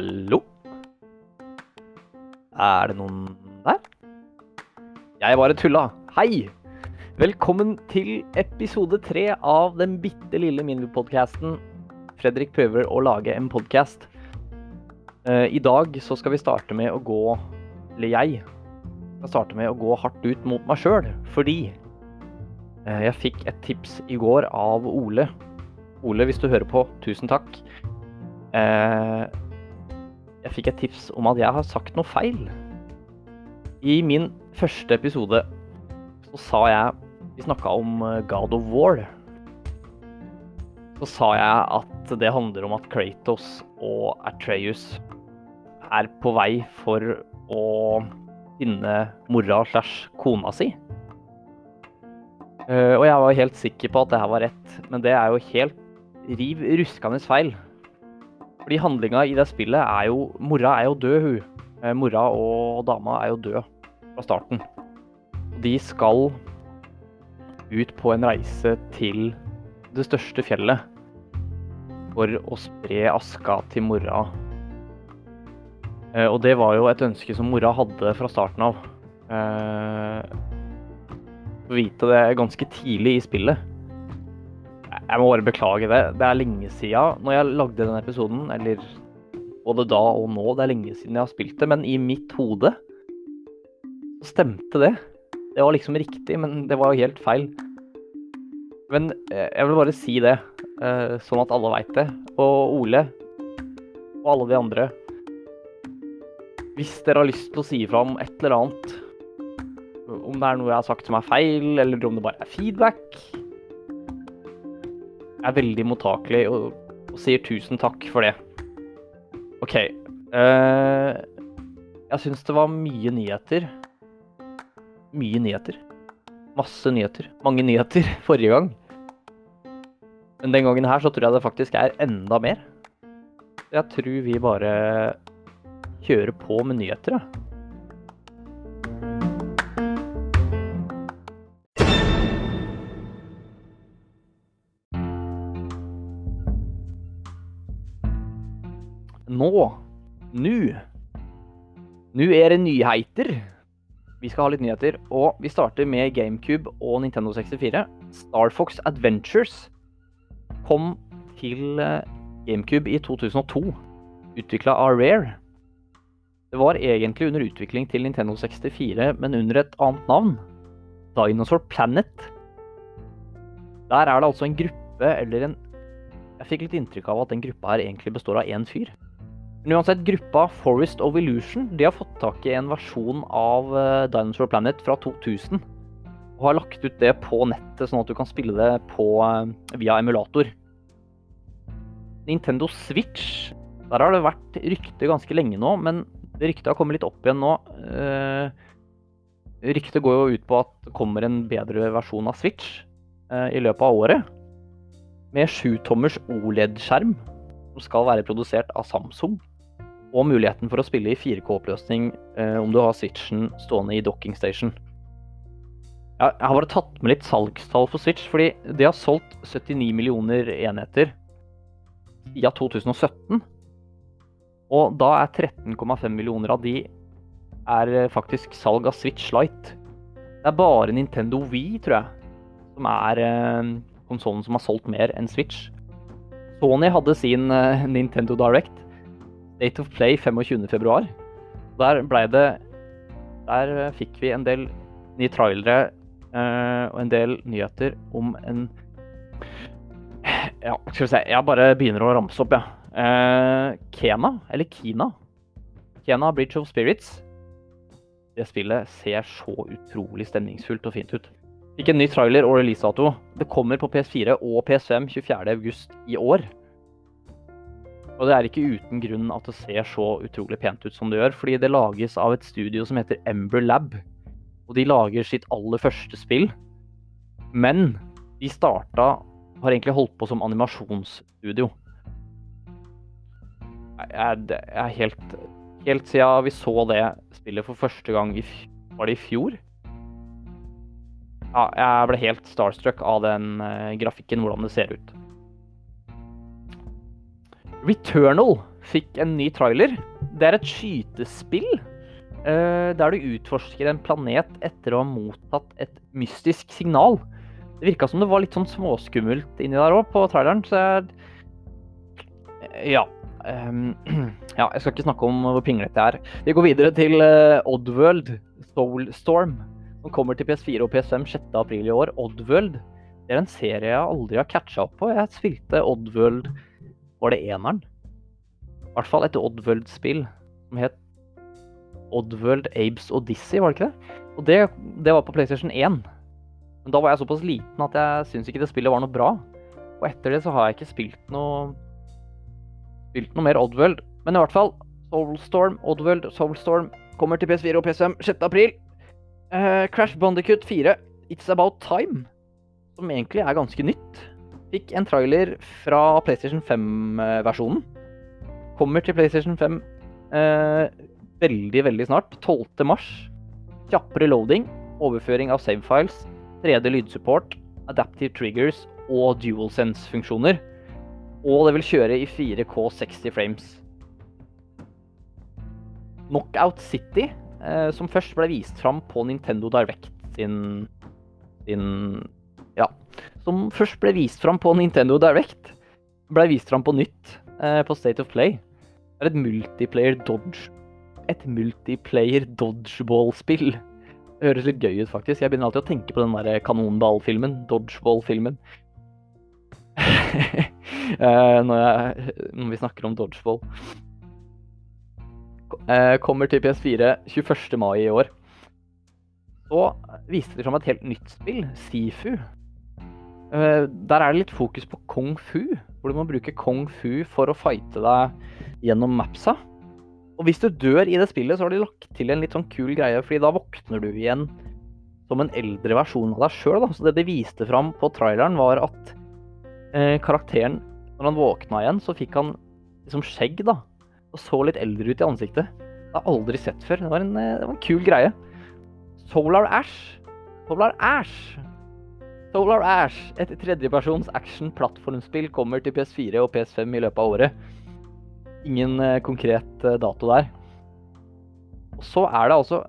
Hallo? Er det noen der? Jeg bare tulla. Hei! Velkommen til episode tre av den bitte lille minipodkasten Fredrik prøver å lage en podkast. I dag så skal vi starte med å gå Eller jeg skal starte med å gå hardt ut mot meg sjøl, fordi eh, jeg fikk et tips i går av Ole. Ole, hvis du hører på, tusen takk. Eh, jeg fikk et tips om at jeg har sagt noe feil. I min første episode så sa jeg Vi snakka om eh, God of War. Så sa jeg at det handler om at Kratos og Atreus er på vei for å finne mora slash kona si. Uh, og jeg var helt sikker på at det her var rett, men det er jo helt riv ruskende feil. Fordi handlinga i det spillet er jo Mora er jo død, hun. Uh, mora og dama er jo død fra starten. De skal ut på en reise til det største fjellet for å spre aska til mora Eh, og det var jo et ønske som mora hadde fra starten av. Å få vite det ganske tidlig i spillet. Jeg må bare beklage det. Det er lenge siden når jeg lagde den episoden, eller både da og nå, det er lenge siden jeg har spilt det, men i mitt hode stemte det. Det var liksom riktig, men det var jo helt feil. Men eh, jeg vil bare si det, sånn at alle veit det. Og Ole og alle de andre hvis dere har lyst til å si ifra om et eller annet, om det er noe jeg har sagt som er feil, eller om det bare er feedback er veldig mottakelig og, og sier tusen takk for det. OK. Uh, jeg syns det var mye nyheter. Mye nyheter. Masse nyheter. Mange nyheter forrige gang. Men den gangen her så tror jeg det faktisk er enda mer. Jeg tror vi bare kjører på med nyheter, jeg. Nå, nå er det nyheter. Vi skal ha litt nyheter, og vi starter med GameCube og Nintendo 64. Star Fox Adventures kom til eh, GameCube i 2002, utvikla av Rare. Det var egentlig under utvikling til Nintendo 64, men under et annet navn. Dinosaur Planet. Der er det altså en gruppe, eller en Jeg fikk litt inntrykk av at den gruppa her egentlig består av én fyr. Men uansett, gruppa Forest of Illusion de har fått tak i en versjon av eh, Dinosaur Planet fra 2000. Og har lagt ut det på nettet, sånn at du kan spille det på, eh, via emulator. Nintendo Switch, der har det vært rykte ganske lenge nå, men det ryktet har kommet litt opp igjen nå. Uh, ryktet går jo ut på at det kommer en bedre versjon av Switch i løpet av året. Med 7-tommers OLED-skjerm, som skal være produsert av Samsung. Og muligheten for å spille i 4K-oppløsning eh, om du har Switchen stående i docking station. Jeg har bare tatt med litt salgstall for Switch, fordi de har solgt 79 millioner enheter siden 2017. Og da er 13,5 millioner av de er eh, faktisk salg av Switch Lite. Det er bare Nintendo Wii, tror jeg, som er eh, konsollen som har solgt mer enn Switch. Sony hadde sin eh, Nintendo Direct, State of Play 25.2. Der blei det Der eh, fikk vi en del nye trailere uh, og en del nyheter om en Ja, skal vi se Jeg bare begynner å ramse opp, jeg. Ja. Uh, Kena, eller Kina. Kena Bridge of Spirits. Det spillet ser så utrolig stemningsfullt og fint ut. Fikk en ny trailer og releasedato. Det kommer på PS4 og PS5 24.8 i år. Og det er ikke uten grunn at det ser så utrolig pent ut som det gjør, fordi det lages av et studio som heter Ember Lab. Og de lager sitt aller første spill. Men de starta Har egentlig holdt på som animasjonsstudio jeg, er helt Helt siden vi så det spillet for første gang i Var det i fjor? Ja, jeg ble helt starstruck av den uh, grafikken, hvordan det ser ut. Returnal fikk en ny trailer. Det er et skytespill uh, der du utforsker en planet etter å ha mottatt et mystisk signal. Det virka som det var litt sånn småskummelt inni der òg, på traileren, så jeg Ja. Um, ja, jeg skal ikke snakke om hvor pinglete det er. Vi går videre til uh, Oddworld Soulstorm, som kommer til PS4 og PS5 6.4 i år. Oddworld det er en serie jeg aldri har catcha opp på. Jeg spilte Oddworld Var det eneren? I hvert fall et Oddworld-spill som het Oddworld Abes Odyssey, var det ikke det? Og det, det var på PlayStation 1. Men da var jeg såpass liten at jeg syns ikke det spillet var noe bra. Og etter det så har jeg ikke spilt noe spilt noe mer Oddworld. Men i hvert fall, Soulstorm, Oddworld, Soulstorm kommer til PS4 og PS5 6.4. Uh, Crash Bandicut 4, It's About Time, som egentlig er ganske nytt, fikk en trailer fra PlayStation 5-versjonen. Kommer til PlayStation 5 eh, veldig, veldig snart. 12. mars. Kjappere loading, overføring av savefiles, 3D lydsupport, adaptive triggers og DualSense-funksjoner. Og det vil kjøre i 4K 60 frames. Knockout City, eh, som først ble vist fram på Nintendo Direct sin, sin. Som først ble vist fram på Nintendo Direct, ble vist fram på nytt eh, på State of Play. Det er et multiplayer dodge Et multiplayer dodgeball-spill. Det høres litt gøy ut, faktisk. Jeg begynner alltid å tenke på den der kanonballfilmen. Dodgeball-filmen. Eh, når, når, vi snakker om dodgeball. Eh, kommer til PS4 21. mai i år. Så viste de fram et helt nytt spill, Sifu. Eh, der er det litt fokus på kung fu, hvor du må bruke kung fu for å fighte deg gjennom mapsa. Og hvis du dør i det spillet, så har de lagt til en litt sånn kul greie, fordi da våkner du igjen som en eldre versjon av deg sjøl. Så det de viste fram på traileren, var at eh, karakteren, når han våkna igjen, så fikk han liksom skjegg, da. Og så litt eldre ut i ansiktet. Det har jeg aldri sett før. Det var en, det var en kul greie. Solar Ash. Solar Ash. Solar Ash, et tredjepersons action-plattformspill, kommer til PS4 og PS5 i løpet av året. Ingen eh, konkret eh, dato der. Og så er det altså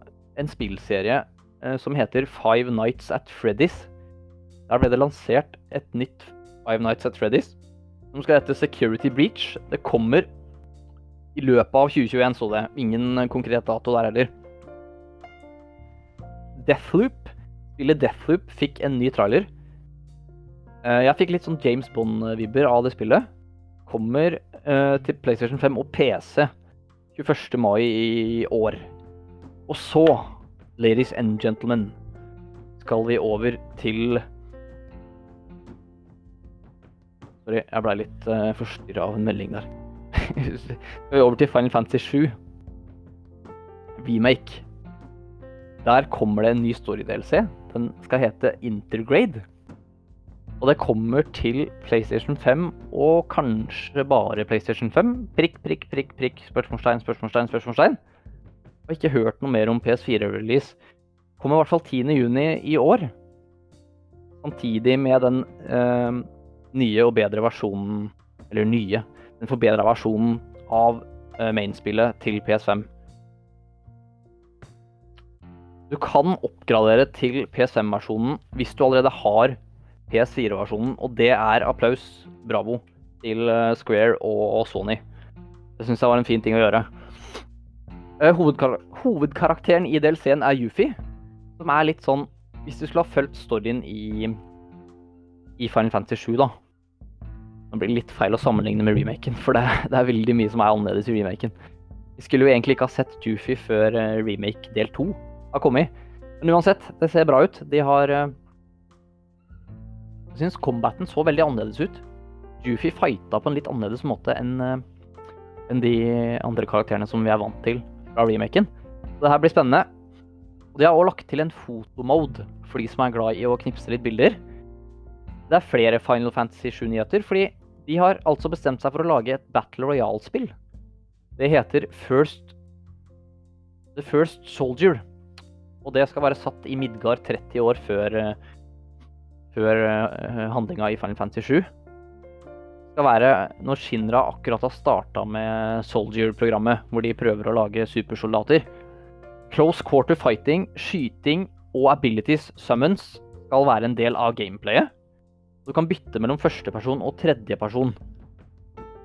en spillserie eh, som heter Five Nights at Freddy's. Der ble det lansert et nytt Five Nights at Freddy's som skal hete Security Breach. Det kommer i løpet av 2021, så det. Ingen konkret dato der heller. Deathloop, spillet Deathloop fikk en ny trailer. Eh, jeg fikk litt sånn James Bond-vibber av det spillet. Kommer eh, til PlayStation 5 og PC 21. mai i år. Og så, ladies and gentlemen, skal vi over til Sorry, jeg blei litt uh, eh, forstyrra av en melding der. Skal vi over til Final Fantasy 7. Remake. Der kommer det en ny story-DLC. Den skal hete Intergrade. Og det kommer til PlayStation 5 og kanskje bare PlayStation 5. Prikk, prikk, prikk, prikk, spørsmålstegn, spørsmålstegn, spørsmålstegn. Jeg har ikke hørt noe mer om PS4-release. Kommer i hvert fall 10.6 i år. Samtidig med den eh, nye og bedre versjonen Eller nye, den forbedra versjonen av eh, mainspillet til PS5. Du kan oppgradere til PS5-versjonen hvis du allerede har PS4-versjonen, og det er applaus, bravo, til eh, Square og Sony. Det syns jeg var en fin ting å gjøre. Eh, hovedkar hovedkarakteren i DLC-en er Yufi, som er litt sånn Hvis du skulle ha fulgt storyen i, i Final Fantasy 7, da, nå blir det litt feil å sammenligne med remaken, for det, det, er veldig mye som er annerledes i remaken. Vi skulle jo egentlig ikke ha sett Yufi før uh, remake del to har kommet. Men uansett, det ser bra ut. De har uh, Jeg syns combaten så veldig annerledes ut. Jufi fighta på en litt annerledes måte enn uh, enn de andre karakterene som vi er vant til fra remaken. Så det her blir spennende. Og de har òg lagt til en fotomode for de som er glad i å knipse litt bilder. Det er flere Final Fantasy 7-nyheter, fordi de har altså bestemt seg for å lage et Battle Royale-spill. Det heter First The First Soldier. Og det skal være satt i Midgard 30 år før, eh, før uh, handlinga i Final Fantasy 7. skal være når Shinra akkurat har starta med Soldier-programmet, hvor de prøver å lage supersoldater. Close quarter fighting, skyting og abilities summons skal være en del av gameplayet. Du kan bytte mellom førsteperson og tredjeperson.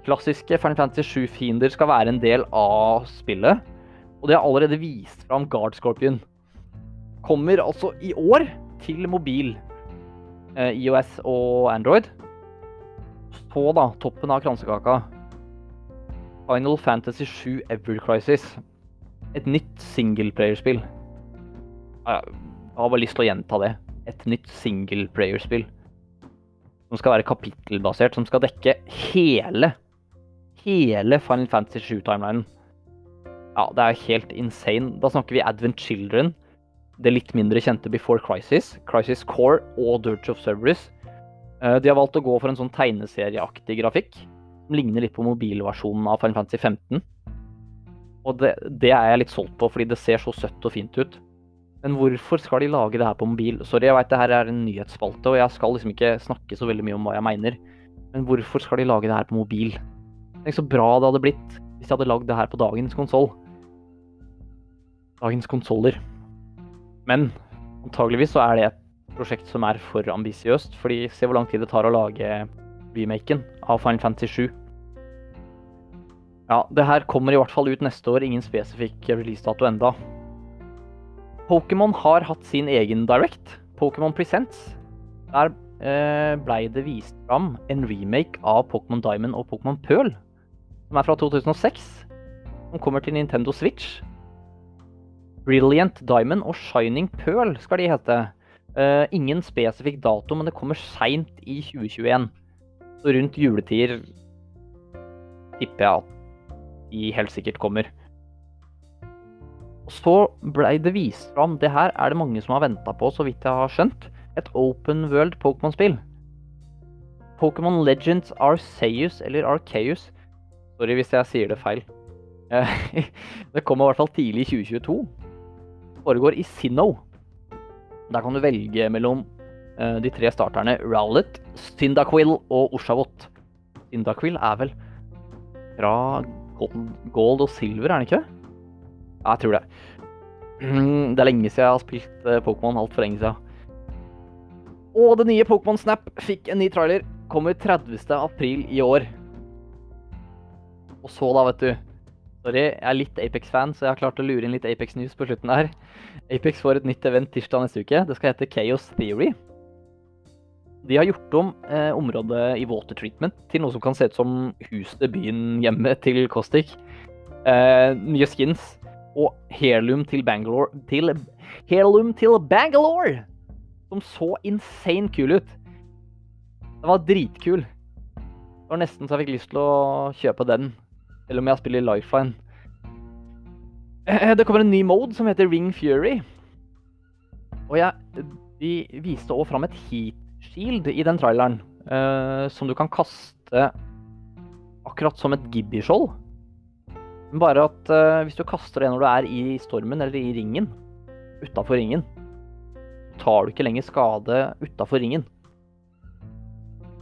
Klassiske Final Fantasy 7-fiender skal være en del av spillet. Og de har allerede vist fram Guard Scorpion. Kommer altså i år til mobil, eh, IOS og Android. Så, da, toppen av kransekaka Final Fantasy 7 Ever Crisis. Et nytt singleplayerspill. Jeg har bare lyst til å gjenta det. Et nytt singleplayerspill. Som skal være kapittelbasert, som skal dekke hele hele Final Fantasy 7-timelinen. Ja, det er helt insane. Da snakker vi Advent Children, det litt mindre kjente Before Crisis, Crisis Core og Dirge of Cerberus. Eh, de har valgt å gå for en sånn tegneserieaktig grafikk, som ligner litt på mobilversjonen av Final Fantasy 15. Og det, det, er jeg litt solgt på, fordi det ser så søtt og fint ut. Men hvorfor skal de lage det her på mobil? Sorry, jeg veit det her er en nyhetsspalte, og jeg skal liksom ikke snakke så veldig mye om hva jeg mener. Men hvorfor skal de lage det her på mobil? Tenk så bra det hadde blitt hvis de hadde lagd det her på dagens konsoll. Dagens konsoller. Men antageligvis så er det et prosjekt som er for ambisiøst, fordi se hvor lang tid det tar å lage remaken av Final Fantasy 7. Ja, det her kommer i hvert fall ut neste år. Ingen spesifikk releasedato enda. Pokémon har hatt sin egen direct, Pokémon Presents. Der eh, blei det vist fram en remake av Pokémon Diamond og Pokémon Pearl som er fra 2006. Som kommer til Nintendo Switch. Brilliant Diamond og Shining Pearl skal de hete. Uh, ingen spesifikk dato, men det kommer seint i 2021. Så rundt juletider tipper jeg at de helt sikkert kommer. Så blei det vist fram Det her er det mange som har venta på, så vidt jeg har skjønt. Et open world Pokémon-spill. Pokémon Legends Arceus, eller Arceus, Sorry hvis jeg sier det feil. Det kommer i hvert fall tidlig i 2022. Det foregår i Sinnoh. Der kan du velge mellom uh, de tre starterne Rowlet, Syndaquill og Oshavot. Syndaquill er vel fra gold og silver, er den ikke? Ja, jeg tror det. Det er lenge siden jeg har spilt eh, Pokémon. Altfor lenge siden. Og det nye Pokémon Snap fikk en ny trailer. Kommer 30. april i år. Og så, da, vet du Sorry, jeg er litt Apex-fan, så jeg har klart å lure inn litt Apex News på slutten her. Apex får et nytt event tirsdag neste uke. Det skal hete Chaos Theory. De har gjort om eh, området i water treatment til noe som kan se ut som huset, byen, hjemme til Kostik. Eh, nye skins. Og Heirloom til Bangalore til Heirloom til Bangalore! Som så insane kul ut. Den var dritkul. Det var nesten så jeg fikk lyst til å kjøpe den eller om jeg spiller Lifeline. Eh, det kommer en ny mode som heter Ring Fury. Og jeg, de viste òg fram et heat shield i den traileren. Uh, som du kan kaste akkurat som et gibbyskjold. Bare at uh, hvis du kaster det når du er i stormen eller i ringen, utafor ringen, tar du ikke lenger skade utafor ringen.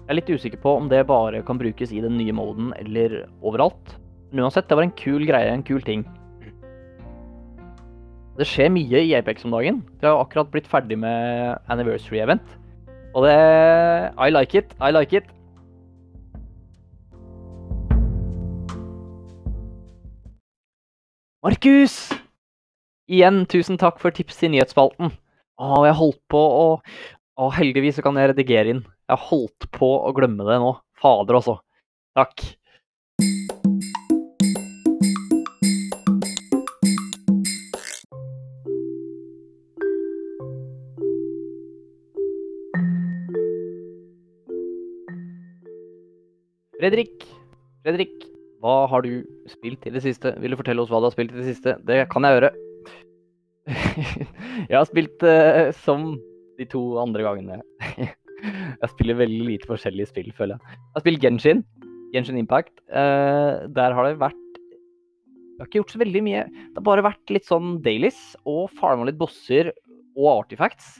Jeg er litt usikker på om det bare kan brukes i den nye moden eller overalt. Men uansett, det var en kul greie, en kul ting. Det skjer mye i Apex om dagen. De har akkurat blitt ferdig med anniversary event. Og det I like it. I like it. Markus! Igjen, tusen takk for tips i nyhetsspalten. Å, jeg holdt på å Å, heldigvis så kan jeg redigere inn. Jeg holdt på å glemme det nå. Fader, altså. Takk. Fredrik, Fredrik, hva har du spilt i det siste? Vil du fortelle oss hva du har spilt i det siste? Det kan jeg gjøre. jeg har spilt uh, som de to andre gangene. jeg spiller veldig lite forskjellige spill, føler jeg. Jeg har spilt Genshin. Genshin Impact. Uh, der har det vært Jeg har ikke gjort så veldig mye. Det har bare vært litt sånn dailies og farma litt bosser og artifacts.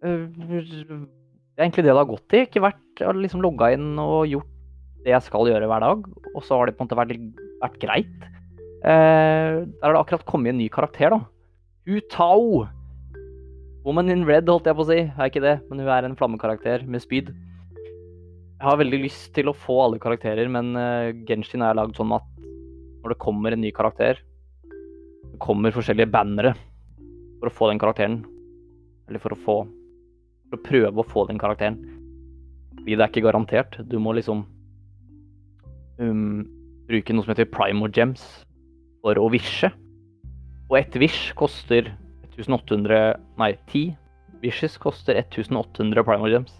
Uh, det er egentlig det det har gått i. Ikke vært liksom logga inn og gjort det jeg skal gjøre hver dag, og så har det på en måte vært, vært greit. Eh, der har det akkurat kommet en ny karakter, da. Utao! Woman in red, holdt jeg på å si. Er ikke det, men hun er en flammekarakter med spyd. Jeg har veldig lyst til å få alle karakterer, men uh, Genshin er lagd sånn at når det kommer en ny karakter, det kommer forskjellige bannere for å få den karakteren. Eller for å få For å prøve å få den karakteren. Fordi det er ikke garantert. Du må liksom um, bruke noe som heter Primo Gems for å visje. Og ett visj koster 1800 Nei, ti vishes koster 1800 Primo Gems.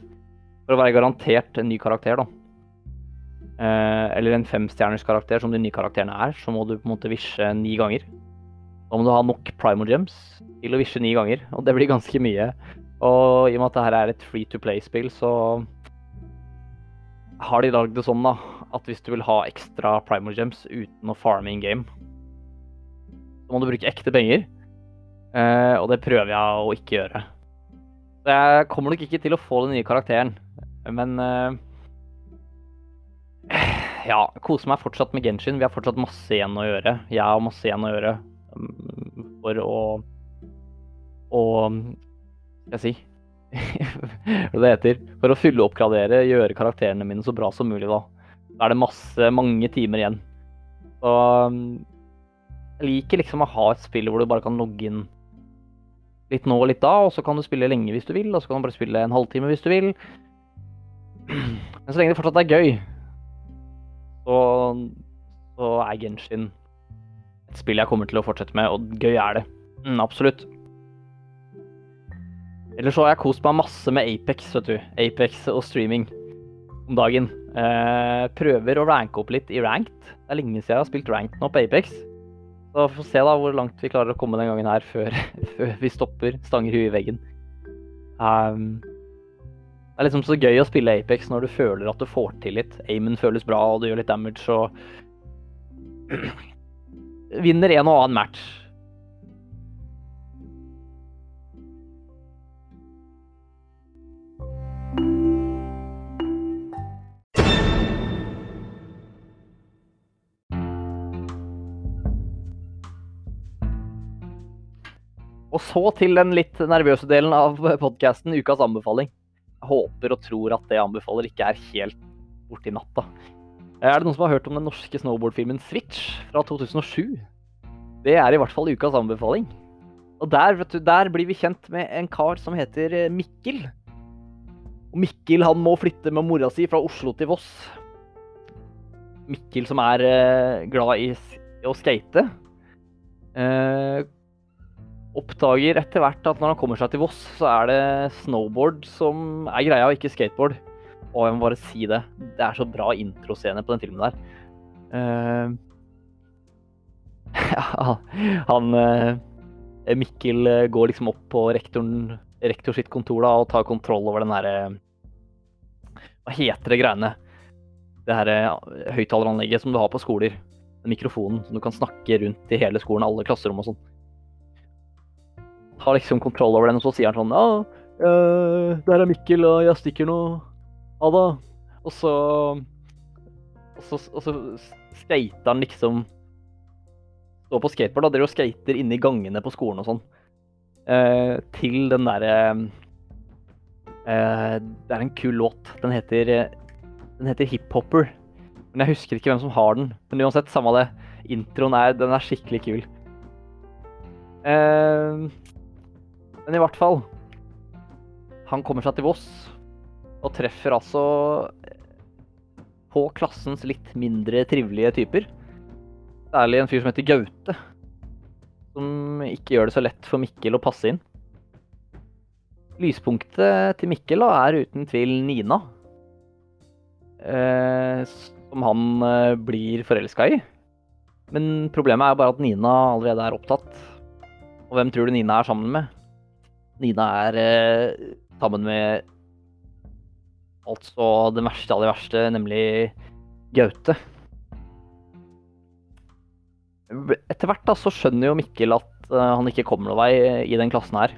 For å være garantert en ny karakter, da. Eh, eller en femstjerners karakter, som de nye karakterene er, så må du på en måte visje ni ganger. Da må du ha nok Primo Gems til å visje ni ganger, og det blir ganske mye. Og i og med at dette er et free to play-spill, så har de lagd det sånn da, at hvis du vil ha ekstra primal Gems uten å farme in game, så må du bruke ekte penger. Eh, og det prøver jeg å ikke gjøre. Så jeg kommer nok ikke til å få den nye karakteren, men eh, Ja, koser meg fortsatt med Genshin. Vi har fortsatt masse igjen å gjøre. Jeg har masse igjen å gjøre um, for å Å Skal jeg si Hva det heter? For å fylle oppgradere, gjøre karakterene mine så bra som mulig, da. Da er det masse, mange timer igjen. Så um, jeg liker liksom å ha et spill hvor du bare kan logge inn litt nå og litt da, og så kan du spille lenge hvis du vil, og så kan du bare spille en halvtime hvis du vil. Men så lenge det fortsatt er gøy, så, så er Genshin et spill jeg kommer til å fortsette med, og gøy er det. Mm, absolutt. Ellers så har jeg kost meg masse med Apex, vet du. Apex og streaming om dagen. Eh, prøver å ranke opp litt i ranked. Det er lenge siden jeg har spilt ranked nå på Apex. Så vi får se da hvor langt vi klarer å komme den gangen her før, før vi stopper, stanger huet i veggen. Um, det er liksom så gøy å spille Apex når du føler at du får til litt. Aimen føles bra, og du gjør litt damage, og Vinner en og annen match. Så til den litt nervøse delen av podkasten, ukas anbefaling. Jeg håper og tror at det jeg anbefaler, ikke er helt borti natta. Er det noen som har hørt om den norske snowboardfilmen Switch fra 2007? Det er i hvert fall ukas anbefaling. Og der, vet du, der blir vi kjent med en kar som heter eh, Mikkel. Og Mikkel han må flytte med mora si fra Oslo til Voss. Mikkel som er uh, glad i, å skate. Uh, oppdager etter hvert at når han kommer seg til Voss, så er det snowboard som er greia, og ikke skateboard. Og jeg må bare si det. Det er så bra introscene på den filmen der. Uh, ja, han uh, Mikkel går liksom opp på rektoren, rektor sitt kontor da, og tar kontroll over den derre Hva heter det greiene? Det her høyttaleranlegget som du har på skoler. Den mikrofonen som du kan snakke rundt i hele skolen, alle klasserom og sånn har liksom kontroll over den, og så sier han sånn Ja, uh, der er Mikkel, og jeg stikker nå. Ha det. Og så Og så, og så skater han liksom Står på skateboard da. driver og skater inne i gangene på skolen og sånn. Eh, til den derre eh, Det er en kul låt. Den heter Den heter Hiphopper. Men jeg husker ikke hvem som har den. Men uansett, samme det. Introen er, den er skikkelig kul. Uh, men i hvert fall Han kommer seg til Voss og treffer altså på klassens litt mindre trivelige typer. Særlig en fyr som heter Gaute. Som ikke gjør det så lett for Mikkel å passe inn. Lyspunktet til Mikkel er uten tvil Nina. Eh, som han eh, blir forelska i. Men problemet er bare at Nina allerede er opptatt. Og hvem tror du Nina er sammen med? Nina er eh, sammen med altså det verste av det verste, nemlig Gaute. Etter hvert da, så skjønner jo Mikkel at uh, han ikke kommer noen vei i den klassen her.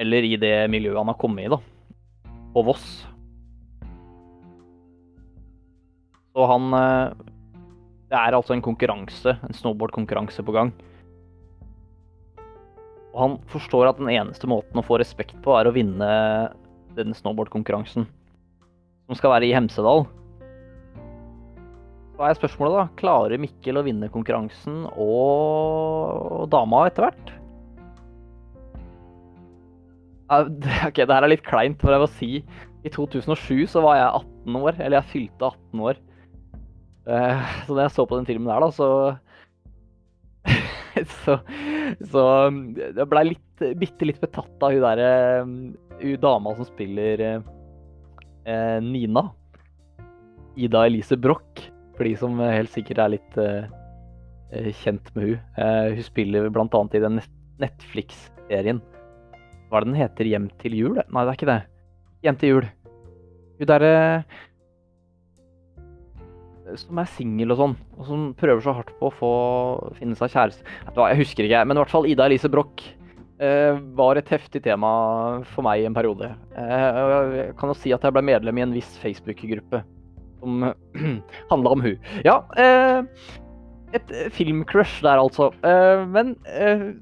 Eller i det miljøet han har kommet i, da. På Voss. Så han eh, Det er altså en konkurranse, en snowboardkonkurranse på gang. Og han forstår at den eneste måten å få respekt på, er å vinne den snowboardkonkurransen. Som skal være i Hemsedal. Så er spørsmålet, da. Klarer Mikkel å vinne konkurransen og dama etter hvert? Ok, det her er litt kleint, for jeg må si i 2007 så var jeg 18 år. Eller jeg fylte 18 år. Eh, så da jeg så på den filmen der, da, så så, så jeg blei litt, bitte litt betatt av hun derre Hun dama som spiller eh, Nina. Ida Elise Broch, for de som helt sikkert er litt eh, kjent med hun. Eh, hun spiller annet i den Netflix-serien. Hva er det den heter? Hjem til jul? Nei, det er ikke det. Hjem til jul. Hun derre som er singel og sånn, og som prøver så hardt på å få finne seg kjæreste. Jeg husker ikke, men i hvert fall Ida Elise Broch eh, var et heftig tema for meg i en periode. Eh, jeg kan jo si at jeg ble medlem i en viss Facebook-gruppe som handla om hun. Ja, eh, et filmcrush der, altså. Eh, men eh,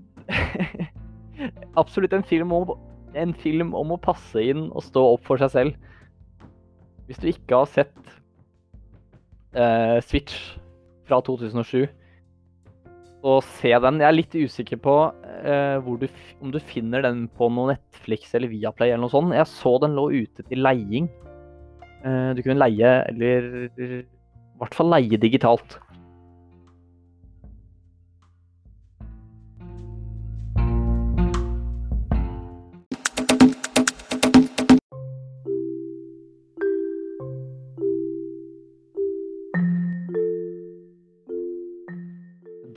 absolutt en film, om, en film om å passe inn og stå opp for seg selv. Hvis du ikke har sett uh, Switch fra 2007, så se den. Jeg er litt usikker på uh, du, om du finner den på noe Netflix eller Viaplay eller noe sånt. Jeg så den lå ute til leiing. Eh, du kunne leie, eller i hvert fall leie digitalt.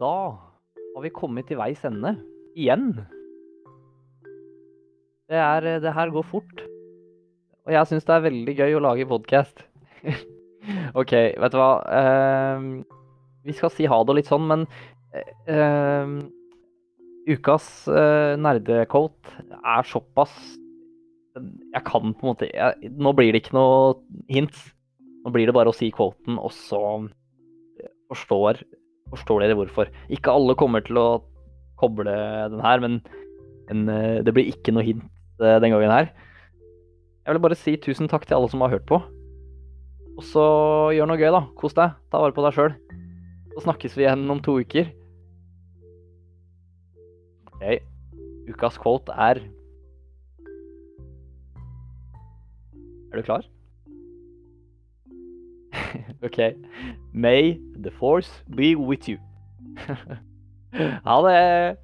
Da har vi kommet til veis ende. Igjen. Det, er, det her går fort. Og jeg syns det er veldig gøy å lage podkast. OK, vet du hva. Uh, vi skal si ha det og litt sånn, men uh, ukas uh, nerdecoat er såpass Jeg kan på en måte jeg, Nå blir det ikke noe hints. Nå blir det bare å si quoten, og så forstår forstår dere hvorfor. Ikke alle kommer til å koble den her, men, men eh, det blir ikke noe hint eh, den gangen her. Jeg vil bare si tusen takk til alle som har hørt på. Og så gjør noe gøy, da. Kos deg. Ta vare på deg sjøl. Så snakkes vi igjen om to uker. OK. Ukas quote er Er du klar? OK. May the force be with you. ha det!